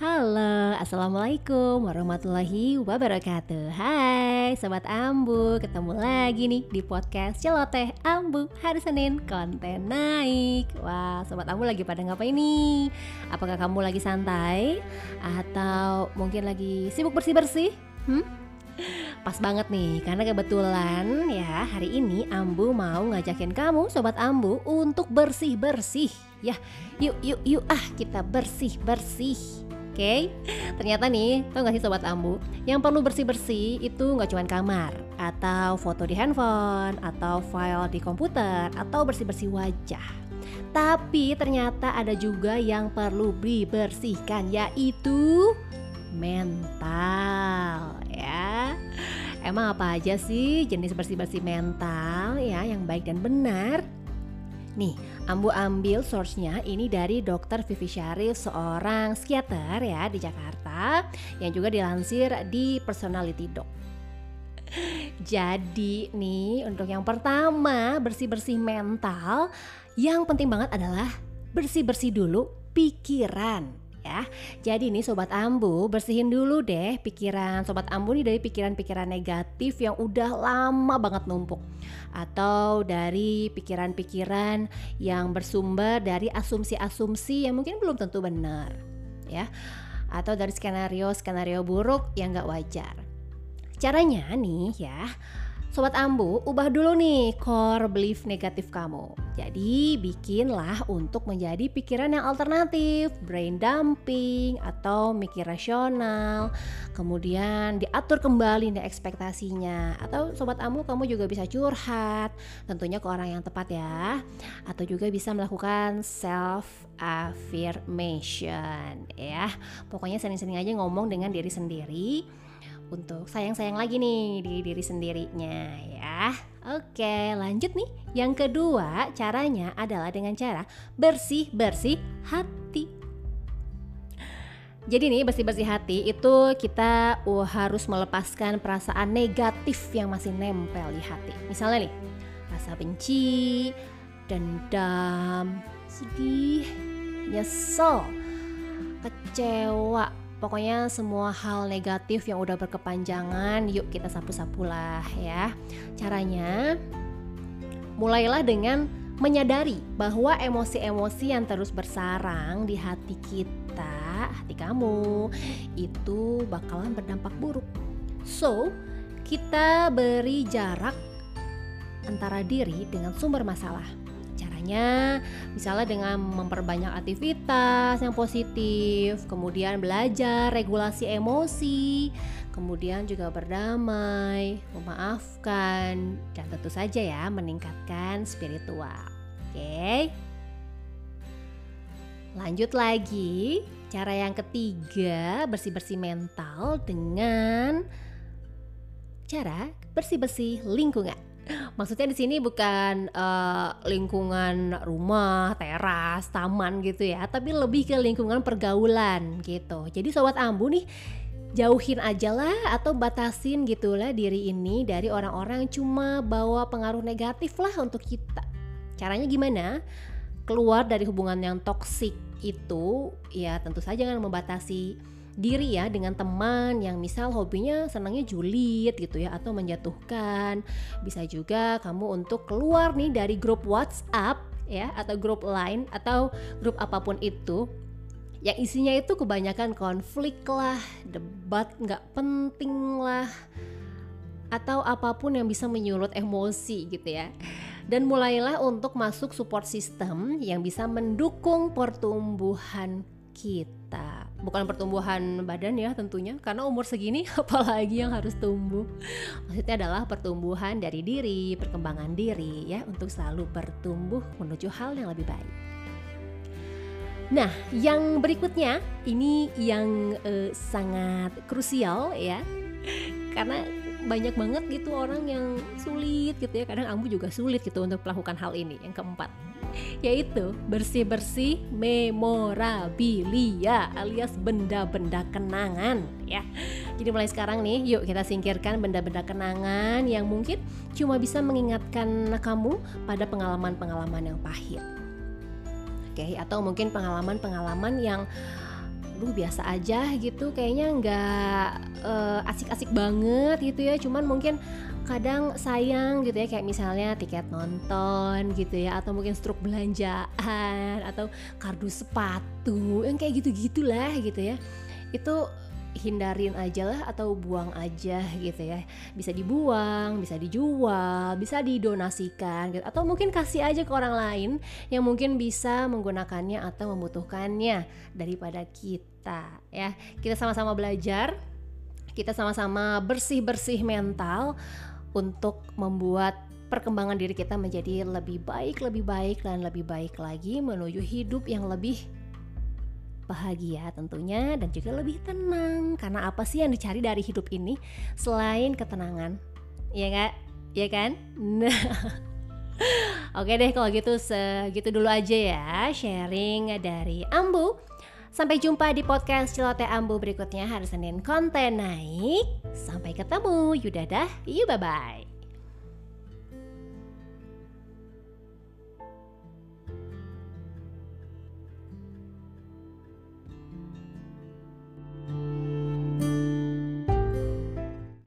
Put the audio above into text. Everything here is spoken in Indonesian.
Halo, Assalamualaikum warahmatullahi wabarakatuh Hai Sobat Ambu, ketemu lagi nih di podcast Celoteh Ambu Hari Senin, konten naik Wah, Sobat Ambu lagi pada ngapain nih? Apakah kamu lagi santai? Atau mungkin lagi sibuk bersih-bersih? Hmm? Pas banget nih, karena kebetulan ya hari ini Ambu mau ngajakin kamu Sobat Ambu untuk bersih-bersih Ya, yuk yuk yuk ah kita bersih-bersih Oke, okay? ternyata nih, tau gak sih Sobat Ambu Yang perlu bersih-bersih itu gak cuma kamar Atau foto di handphone Atau file di komputer Atau bersih-bersih wajah Tapi ternyata ada juga yang perlu dibersihkan Yaitu mental ya Emang apa aja sih jenis bersih-bersih mental ya yang baik dan benar? Nih, Ambu ambil source-nya ini dari Dr. Vivi Syarif, seorang psikiater ya di Jakarta yang juga dilansir di Personality Doc. Jadi nih untuk yang pertama bersih-bersih mental yang penting banget adalah bersih-bersih dulu pikiran ya. Jadi nih sobat Ambu, bersihin dulu deh pikiran sobat Ambu nih dari pikiran-pikiran negatif yang udah lama banget numpuk atau dari pikiran-pikiran yang bersumber dari asumsi-asumsi yang mungkin belum tentu benar ya. Atau dari skenario-skenario buruk yang gak wajar. Caranya nih ya, Sobat Ambu, ubah dulu nih core belief negatif kamu. Jadi bikinlah untuk menjadi pikiran yang alternatif, brain dumping atau mikir rasional. Kemudian diatur kembali nih ekspektasinya. Atau Sobat Ambu kamu juga bisa curhat, tentunya ke orang yang tepat ya. Atau juga bisa melakukan self affirmation ya. Pokoknya sering-sering aja ngomong dengan diri sendiri untuk sayang-sayang lagi nih di diri sendirinya ya. Oke, lanjut nih. Yang kedua, caranya adalah dengan cara bersih-bersih hati. Jadi nih bersih-bersih hati itu kita uh, harus melepaskan perasaan negatif yang masih nempel di hati. Misalnya nih, rasa benci, dendam, sedih, nyesel, kecewa, Pokoknya semua hal negatif yang udah berkepanjangan yuk kita sapu-sapu lah ya. Caranya mulailah dengan menyadari bahwa emosi-emosi yang terus bersarang di hati kita, hati kamu itu bakalan berdampak buruk. So, kita beri jarak antara diri dengan sumber masalah Caranya misalnya dengan memperbanyak aktivitas yang positif, kemudian belajar regulasi emosi, kemudian juga berdamai, memaafkan, dan tentu saja ya meningkatkan spiritual. Oke. Lanjut lagi, cara yang ketiga bersih-bersih mental dengan cara bersih-bersih lingkungan. Maksudnya di sini bukan uh, lingkungan rumah, teras, taman gitu ya, tapi lebih ke lingkungan pergaulan gitu. Jadi sobat Ambu nih jauhin aja lah atau batasin gitulah diri ini dari orang-orang yang cuma bawa pengaruh negatif lah untuk kita. Caranya gimana? Keluar dari hubungan yang toksik itu ya tentu saja kan membatasi diri ya dengan teman yang misal hobinya senangnya julid gitu ya atau menjatuhkan. Bisa juga kamu untuk keluar nih dari grup WhatsApp ya atau grup lain atau grup apa pun itu yang isinya itu kebanyakan konflik lah, debat nggak penting lah, atau apa pun yang bisa menyulut emosi gitu ya. Dan mulailah untuk masuk support system yang bisa mendukung pertumbuhan kita bukan pertumbuhan badan ya tentunya karena umur segini apalagi yang harus tumbuh. Maksudnya adalah pertumbuhan dari diri perkembangan diri ya untuk selalu bertumbuh menuju hal yang lebih baik. Nah yang berikutnya ini yang uh, sangat krusial ya karena banyak banget gitu orang yang sulit gitu ya. Kadang ambu juga sulit gitu untuk melakukan hal ini. Yang keempat yaitu bersih-bersih memorabilia alias benda-benda kenangan ya. Jadi mulai sekarang nih yuk kita singkirkan benda-benda kenangan yang mungkin cuma bisa mengingatkan kamu pada pengalaman-pengalaman yang pahit. Oke, atau mungkin pengalaman-pengalaman yang duh biasa aja gitu. Kayaknya nggak uh, asik-asik banget gitu ya. Cuman mungkin kadang sayang gitu ya. Kayak misalnya tiket nonton gitu ya. Atau mungkin struk belanjaan. Atau kardus sepatu. Yang kayak gitu gitulah gitu ya. Itu hindarin aja lah atau buang aja gitu ya. Bisa dibuang bisa dijual bisa didonasikan gitu. Atau mungkin kasih aja ke orang lain yang mungkin bisa menggunakannya atau membutuhkannya daripada kita ya. Kita sama-sama belajar kita sama-sama bersih-bersih mental untuk membuat perkembangan diri kita menjadi lebih baik, lebih baik dan lebih baik lagi menuju hidup yang lebih bahagia tentunya dan juga lebih tenang. Karena apa sih yang dicari dari hidup ini selain ketenangan? Ya nggak? Ya kan? Nah oke deh kalau gitu segitu dulu aja ya sharing dari Ambu sampai jumpa di podcast Celote Ambu berikutnya hari Senin. Konten naik sampai ketemu. Yudadah yuk bye bye